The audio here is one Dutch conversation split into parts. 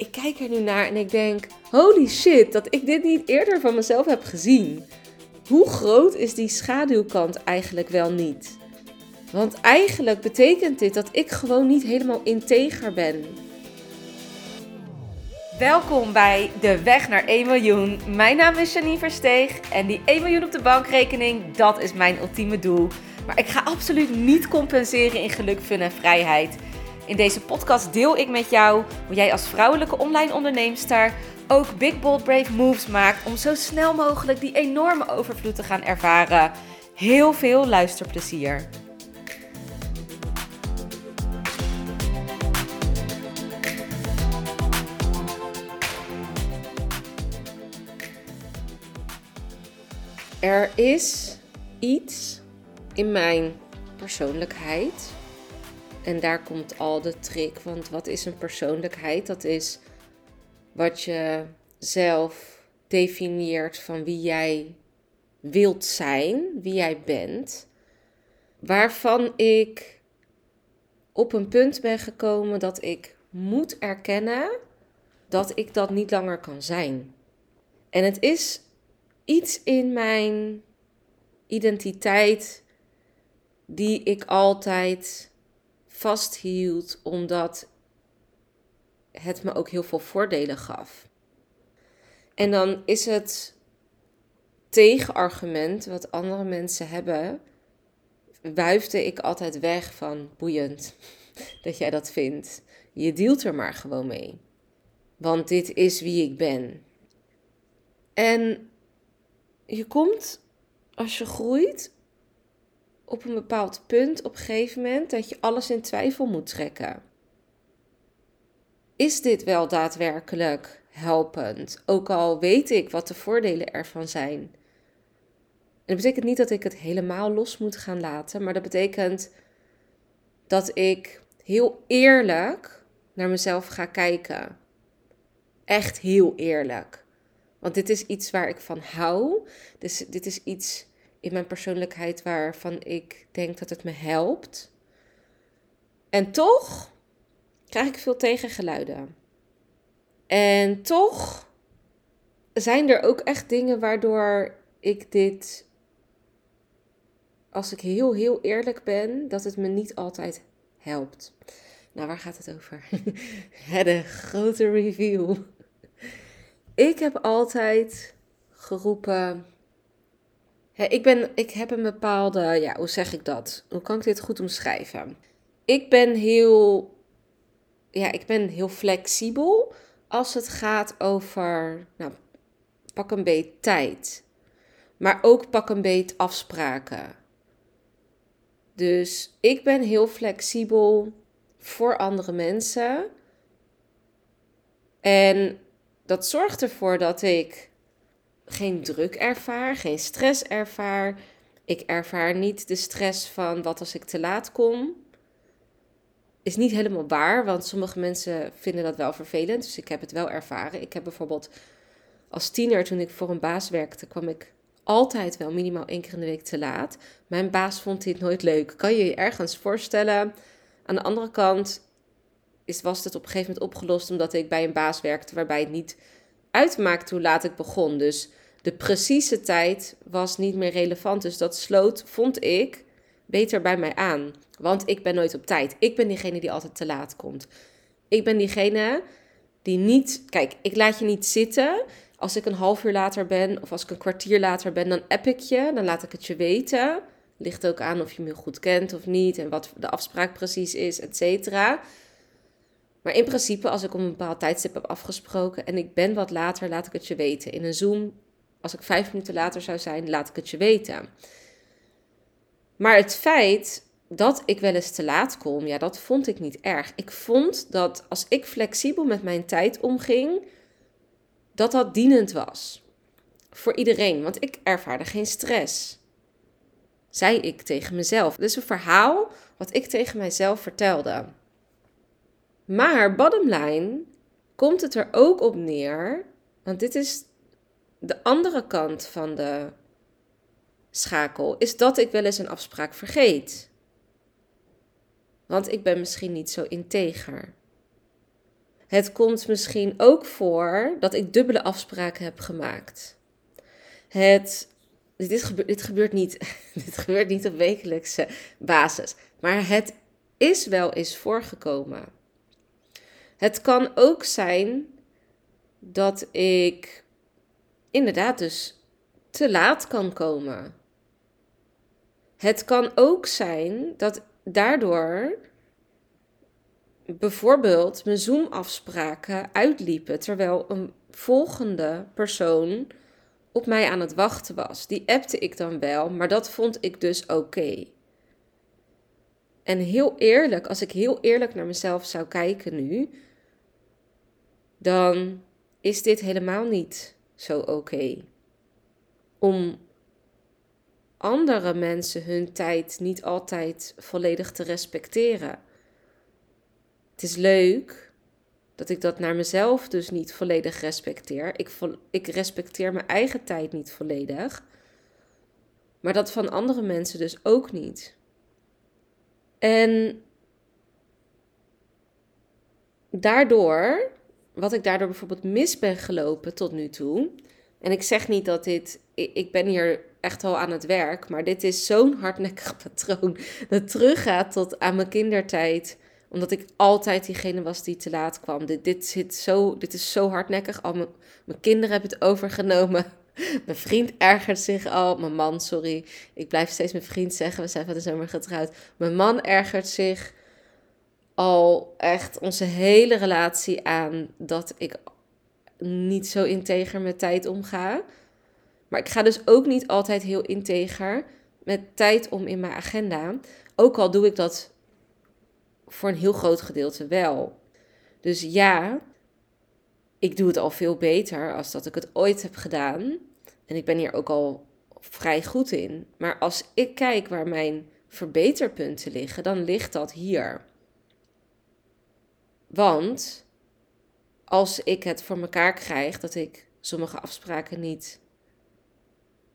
ik kijk er nu naar en ik denk: holy shit, dat ik dit niet eerder van mezelf heb gezien. Hoe groot is die schaduwkant eigenlijk wel niet? Want eigenlijk betekent dit dat ik gewoon niet helemaal integer ben. Welkom bij De Weg naar 1 miljoen. Mijn naam is Janine Versteeg en die 1 miljoen op de bankrekening, dat is mijn ultieme doel. Maar ik ga absoluut niet compenseren in geluk, fun en vrijheid. In deze podcast deel ik met jou hoe jij als vrouwelijke online onderneemster ook big bold brave moves maakt om zo snel mogelijk die enorme overvloed te gaan ervaren. Heel veel luisterplezier. Er is iets in mijn persoonlijkheid en daar komt al de trick. Want wat is een persoonlijkheid? Dat is wat je zelf definieert van wie jij wilt zijn, wie jij bent. Waarvan ik op een punt ben gekomen dat ik moet erkennen dat ik dat niet langer kan zijn. En het is iets in mijn identiteit die ik altijd vasthield omdat het me ook heel veel voordelen gaf. En dan is het tegenargument wat andere mensen hebben, wuifde ik altijd weg van boeiend dat jij dat vindt. Je dealt er maar gewoon mee. Want dit is wie ik ben. En je komt als je groeit op een bepaald punt op een gegeven moment dat je alles in twijfel moet trekken. Is dit wel daadwerkelijk helpend? Ook al weet ik wat de voordelen ervan zijn. En dat betekent niet dat ik het helemaal los moet gaan laten, maar dat betekent dat ik heel eerlijk naar mezelf ga kijken. Echt heel eerlijk. Want dit is iets waar ik van hou. Dus dit is iets in mijn persoonlijkheid waarvan ik denk dat het me helpt. En toch krijg ik veel tegengeluiden. En toch zijn er ook echt dingen waardoor ik dit, als ik heel, heel eerlijk ben, dat het me niet altijd helpt. Nou, waar gaat het over? De grote review. Ik heb altijd geroepen ik, ben, ik heb een bepaalde, ja, hoe zeg ik dat? Hoe kan ik dit goed omschrijven? Ik ben heel, ja, ik ben heel flexibel als het gaat over, nou, pak een beet tijd. Maar ook pak een beet afspraken. Dus ik ben heel flexibel voor andere mensen. En dat zorgt ervoor dat ik geen druk ervaar, geen stress ervaar. Ik ervaar niet de stress van wat als ik te laat kom. Is niet helemaal waar, want sommige mensen vinden dat wel vervelend. Dus ik heb het wel ervaren. Ik heb bijvoorbeeld als tiener, toen ik voor een baas werkte, kwam ik altijd wel minimaal één keer in de week te laat. Mijn baas vond dit nooit leuk. Kan je je ergens voorstellen? Aan de andere kant is, was het op een gegeven moment opgelost omdat ik bij een baas werkte waarbij het niet uitmaakte hoe laat ik begon. Dus de precieze tijd was niet meer relevant. Dus dat sloot, vond ik, beter bij mij aan. Want ik ben nooit op tijd. Ik ben diegene die altijd te laat komt. Ik ben diegene die niet. Kijk, ik laat je niet zitten. Als ik een half uur later ben of als ik een kwartier later ben, dan app ik je. Dan laat ik het je weten. Ligt ook aan of je me goed kent of niet en wat de afspraak precies is, et cetera. Maar in principe, als ik om een bepaald tijdstip heb afgesproken en ik ben wat later, laat ik het je weten. In een Zoom als ik vijf minuten later zou zijn, laat ik het je weten. Maar het feit dat ik wel eens te laat kom, ja, dat vond ik niet erg. Ik vond dat als ik flexibel met mijn tijd omging, dat dat dienend was. Voor iedereen, want ik ervaarde geen stress. Zei ik tegen mezelf. Dus een verhaal wat ik tegen mijzelf vertelde. Maar bottom line komt het er ook op neer, want dit is de andere kant van de schakel is dat ik wel eens een afspraak vergeet. Want ik ben misschien niet zo integer. Het komt misschien ook voor dat ik dubbele afspraken heb gemaakt. Het, dit, gebeurt, dit, gebeurt niet, dit gebeurt niet op wekelijkse basis, maar het is wel eens voorgekomen. Het kan ook zijn dat ik inderdaad dus te laat kan komen. Het kan ook zijn dat daardoor bijvoorbeeld mijn Zoom-afspraken uitliepen terwijl een volgende persoon op mij aan het wachten was. Die appte ik dan wel, maar dat vond ik dus oké. En heel eerlijk, als ik heel eerlijk naar mezelf zou kijken nu, dan is dit helemaal niet zo oké. Om andere mensen hun tijd niet altijd volledig te respecteren. Het is leuk dat ik dat naar mezelf dus niet volledig respecteer. Ik, ik respecteer mijn eigen tijd niet volledig. Maar dat van andere mensen dus ook niet. En daardoor, wat ik daardoor bijvoorbeeld mis ben gelopen tot nu toe. En ik zeg niet dat dit, ik ben hier echt al aan het werk, maar dit is zo'n hardnekkig patroon dat teruggaat tot aan mijn kindertijd omdat ik altijd diegene was die te laat kwam. Dit, dit, zit zo, dit is zo hardnekkig. Al mijn, mijn kinderen hebben het overgenomen. Mijn vriend ergert zich al. Mijn man, sorry. Ik blijf steeds mijn vriend zeggen. We zijn van de zomer getrouwd. Mijn man ergert zich al echt onze hele relatie aan dat ik niet zo integer met tijd omga. Maar ik ga dus ook niet altijd heel integer met tijd om in mijn agenda. Ook al doe ik dat voor een heel groot gedeelte wel. Dus ja, ik doe het al veel beter als dat ik het ooit heb gedaan. En ik ben hier ook al vrij goed in. Maar als ik kijk waar mijn verbeterpunten liggen, dan ligt dat hier. Want als ik het voor mekaar krijg dat ik sommige afspraken niet,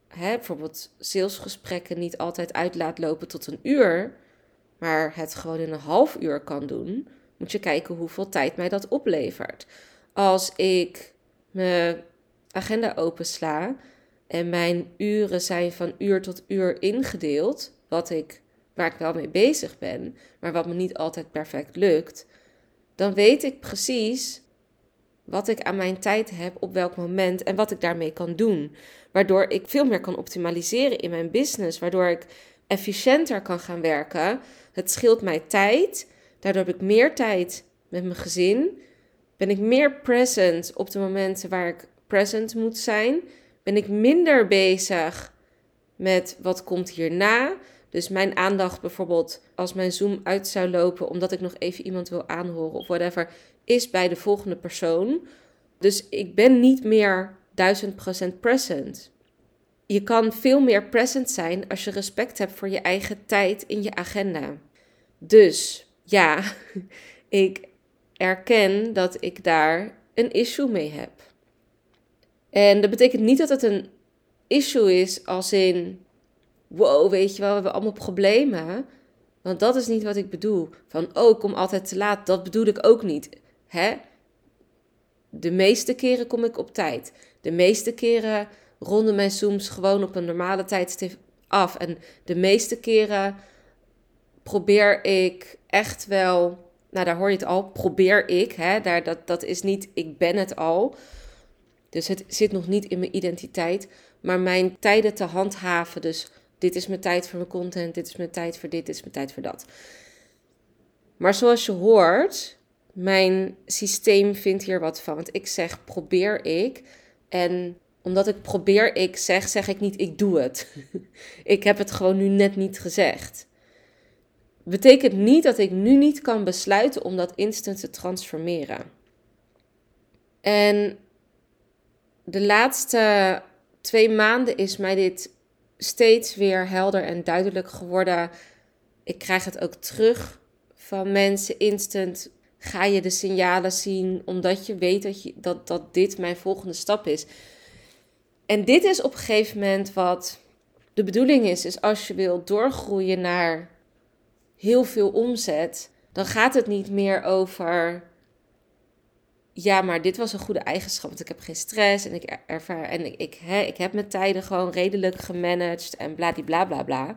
hè, bijvoorbeeld salesgesprekken, niet altijd uit laat lopen tot een uur, maar het gewoon in een half uur kan doen, moet je kijken hoeveel tijd mij dat oplevert. Als ik mijn agenda opensla en mijn uren zijn van uur tot uur ingedeeld, wat ik, waar ik wel mee bezig ben, maar wat me niet altijd perfect lukt, dan weet ik precies wat ik aan mijn tijd heb op welk moment en wat ik daarmee kan doen. Waardoor ik veel meer kan optimaliseren in mijn business, waardoor ik efficiënter kan gaan werken. Het scheelt mij tijd. Daardoor heb ik meer tijd met mijn gezin. Ben ik meer present op de momenten waar ik present moet zijn. Ben ik minder bezig met wat komt hierna. Dus mijn aandacht bijvoorbeeld als mijn Zoom uit zou lopen omdat ik nog even iemand wil aanhoren of whatever, is bij de volgende persoon. Dus ik ben niet meer 1000% present je kan veel meer present zijn als je respect hebt voor je eigen tijd in je agenda. Dus ja, ik erken dat ik daar een issue mee heb. En dat betekent niet dat het een issue is als in, wow, weet je wel, we hebben allemaal problemen. Want dat is niet wat ik bedoel. Van, oh, kom altijd te laat. Dat bedoel ik ook niet. Hè? De meeste keren kom ik op tijd. De meeste keren ronden mijn Zooms gewoon op een normale tijdstip af. En de meeste keren probeer ik echt wel, nou daar hoor je het al, probeer ik. Hè, daar, dat, dat is niet, ik ben het al. Dus het zit nog niet in mijn identiteit. Maar mijn tijden te handhaven. Dus dit is mijn tijd voor mijn content, dit is mijn tijd voor dit, dit is mijn tijd voor dat. Maar zoals je hoort, mijn systeem vindt hier wat van. Want ik zeg probeer ik. En omdat ik probeer ik zeg, zeg ik niet ik doe het. ik heb het gewoon nu net niet gezegd. Betekent niet dat ik nu niet kan besluiten om dat instant te transformeren. En de laatste twee maanden is mij dit steeds weer helder en duidelijk geworden. Ik krijg het ook terug van mensen instant. Ga je de signalen zien omdat je weet dat, je, dat, dat dit mijn volgende stap is. En dit is op een gegeven moment wat de bedoeling is, is als je wilt doorgroeien naar heel veel omzet, dan gaat het niet meer over ja, maar dit was een goede eigenschap, want ik heb geen stress en ik ervaar en ik, ik, ik heb mijn tijden gewoon redelijk gemanaged en bla bla bla bla.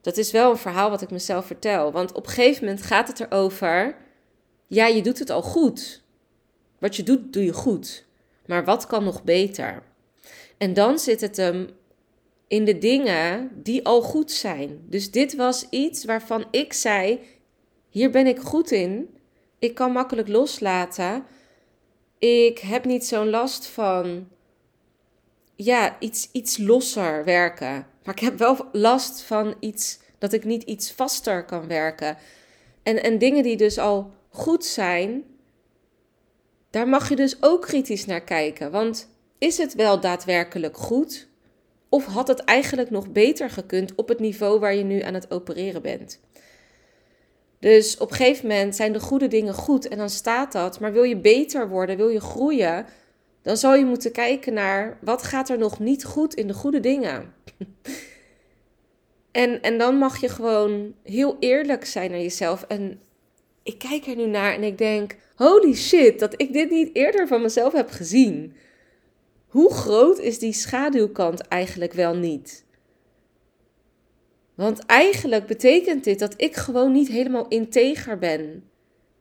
Dat is wel een verhaal wat ik mezelf vertel, want op een gegeven moment gaat het erover, ja, je doet het al goed. Wat je doet, doe je goed. Maar wat kan nog beter? En dan zit het hem in de dingen die al goed zijn. Dus dit was iets waarvan ik zei: hier ben ik goed in. Ik kan makkelijk loslaten. Ik heb niet zo'n last van ja, iets, iets losser werken. Maar ik heb wel last van iets dat ik niet iets vaster kan werken. En, en dingen die dus al goed zijn, daar mag je dus ook kritisch naar kijken. Want is het wel daadwerkelijk goed? Of had het eigenlijk nog beter gekund op het niveau waar je nu aan het opereren bent? Dus op een gegeven moment zijn de goede dingen goed en dan staat dat. Maar wil je beter worden, wil je groeien, dan zal je moeten kijken naar wat gaat er nog niet goed in de goede dingen. en, en dan mag je gewoon heel eerlijk zijn naar jezelf. En ik kijk er nu naar en ik denk: holy shit, dat ik dit niet eerder van mezelf heb gezien. Hoe groot is die schaduwkant eigenlijk wel niet? Want eigenlijk betekent dit dat ik gewoon niet helemaal integer ben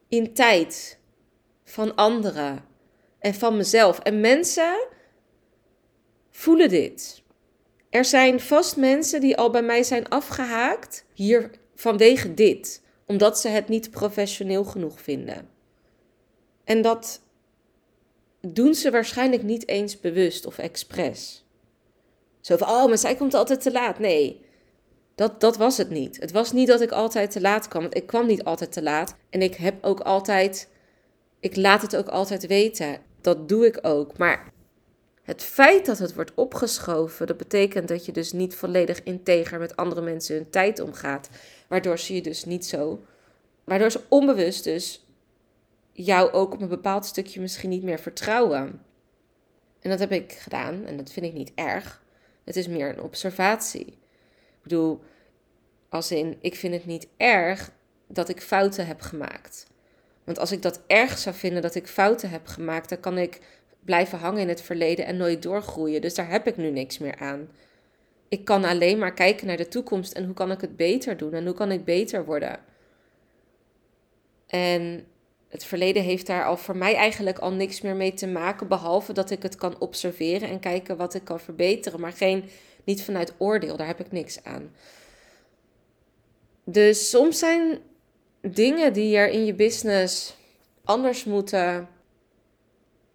in tijd van anderen en van mezelf. En mensen voelen dit. Er zijn vast mensen die al bij mij zijn afgehaakt hier vanwege dit, omdat ze het niet professioneel genoeg vinden. En dat doen ze waarschijnlijk niet eens bewust of expres. Zo van, oh, maar zij komt altijd te laat. Nee, dat, dat was het niet. Het was niet dat ik altijd te laat kwam. Want ik kwam niet altijd te laat. En ik heb ook altijd. Ik laat het ook altijd weten. Dat doe ik ook. Maar het feit dat het wordt opgeschoven, dat betekent dat je dus niet volledig integer met andere mensen hun tijd omgaat. Waardoor ze je dus niet zo. Waardoor ze onbewust dus jou ook op een bepaald stukje misschien niet meer vertrouwen. En dat heb ik gedaan en dat vind ik niet erg. Het is meer een observatie. Ik bedoel, als in, ik vind het niet erg dat ik fouten heb gemaakt. Want als ik dat erg zou vinden dat ik fouten heb gemaakt, dan kan ik blijven hangen in het verleden en nooit doorgroeien. Dus daar heb ik nu niks meer aan. Ik kan alleen maar kijken naar de toekomst en hoe kan ik het beter doen en hoe kan ik beter worden. En het verleden heeft daar al voor mij eigenlijk al niks meer mee te maken, behalve dat ik het kan observeren en kijken wat ik kan verbeteren, maar geen, niet vanuit oordeel, daar heb ik niks aan. Dus soms zijn dingen die er in je business anders moeten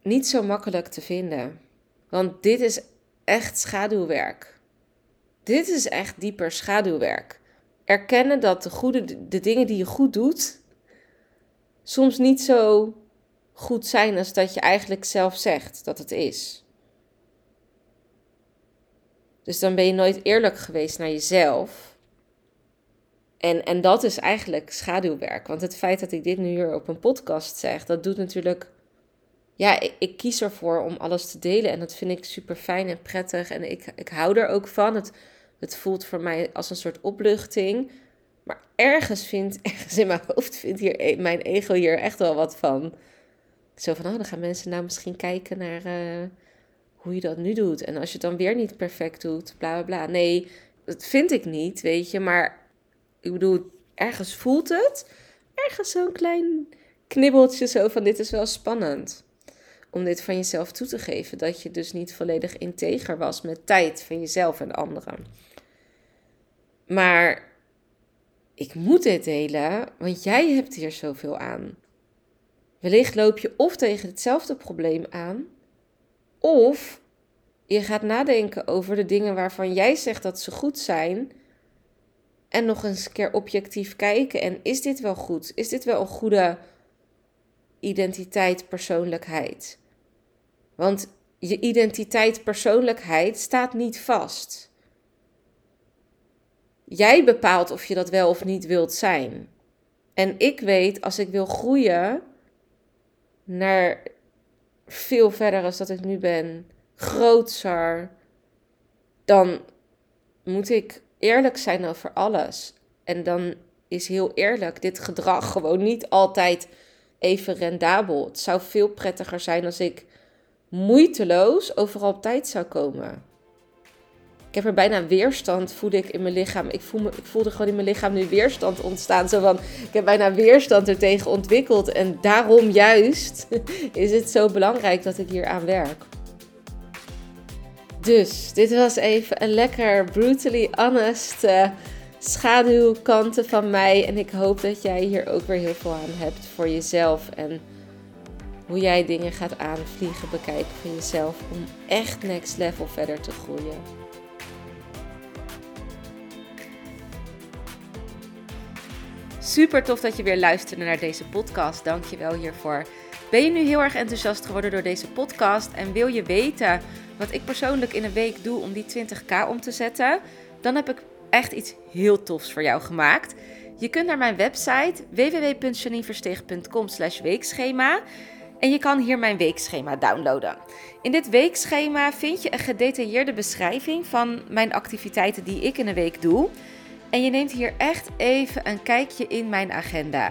niet zo makkelijk te vinden. Want dit is echt schaduwwerk. Dit is echt dieper schaduwwerk. Erkennen dat de, goede, de dingen die je goed doet, soms niet zo goed zijn als dat je eigenlijk zelf zegt dat het is. Dus dan ben je nooit eerlijk geweest naar jezelf. En, en dat is eigenlijk schaduwwerk. Want het feit dat ik dit nu hier op een podcast zeg, dat doet natuurlijk. Ja, ik, ik kies ervoor om alles te delen. En dat vind ik super fijn en prettig. En ik, ik hou er ook van. Het, het voelt voor mij als een soort opluchting. Maar ergens vindt, ergens in mijn hoofd vindt hier e, mijn ego hier echt wel wat van. Zo van, oh, dan gaan mensen nou misschien kijken naar uh, hoe je dat nu doet. En als je het dan weer niet perfect doet, bla bla bla. Nee, dat vind ik niet, weet je. Maar ik bedoel, ergens voelt het. Ergens zo'n klein knibbeltje zo van, dit is wel spannend. Om dit van jezelf toe te geven. Dat je dus niet volledig integer was met tijd van jezelf en anderen. Maar ik moet dit delen, want jij hebt hier zoveel aan. Wellicht loop je of tegen hetzelfde probleem aan, of je gaat nadenken over de dingen waarvan jij zegt dat ze goed zijn. En nog eens een keer objectief kijken. En is dit wel goed? Is dit wel een goede identiteit, persoonlijkheid? Want je identiteit, persoonlijkheid staat niet vast. Jij bepaalt of je dat wel of niet wilt zijn. En ik weet, als ik wil groeien naar veel verder als dat ik nu ben, grootser, dan moet ik eerlijk zijn over alles. En dan is heel eerlijk dit gedrag gewoon niet altijd even rendabel. Het zou veel prettiger zijn als ik moeiteloos overal op tijd zou komen. Ik heb er bijna weerstand, voelde ik in mijn lichaam. Ik, voel me, ik voelde gewoon in mijn lichaam nu weerstand ontstaan. Zo van, ik heb bijna weerstand er tegen ontwikkeld. En daarom juist is het zo belangrijk dat ik hier aan werk. Dus, dit was even een lekker brutally honest uh, schaduwkanten van mij. En ik hoop dat jij hier ook weer heel veel aan hebt voor jezelf. En hoe jij dingen gaat aanvliegen, bekijken van jezelf. Om echt next level verder te groeien. Super tof dat je weer luisterde naar deze podcast. Dank je wel hiervoor. Ben je nu heel erg enthousiast geworden door deze podcast en wil je weten wat ik persoonlijk in een week doe om die 20k om te zetten? Dan heb ik echt iets heel tofs voor jou gemaakt. Je kunt naar mijn website www.janineversteeg.com weekschema en je kan hier mijn weekschema downloaden. In dit weekschema vind je een gedetailleerde beschrijving van mijn activiteiten die ik in een week doe. En je neemt hier echt even een kijkje in mijn agenda.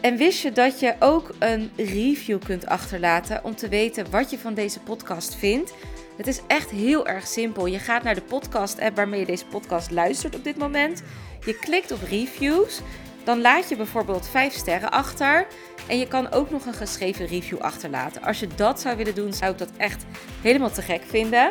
En wist je dat je ook een review kunt achterlaten om te weten wat je van deze podcast vindt? Het is echt heel erg simpel. Je gaat naar de podcast-app waarmee je deze podcast luistert op dit moment. Je klikt op reviews. Dan laat je bijvoorbeeld 5 sterren achter. En je kan ook nog een geschreven review achterlaten. Als je dat zou willen doen, zou ik dat echt helemaal te gek vinden.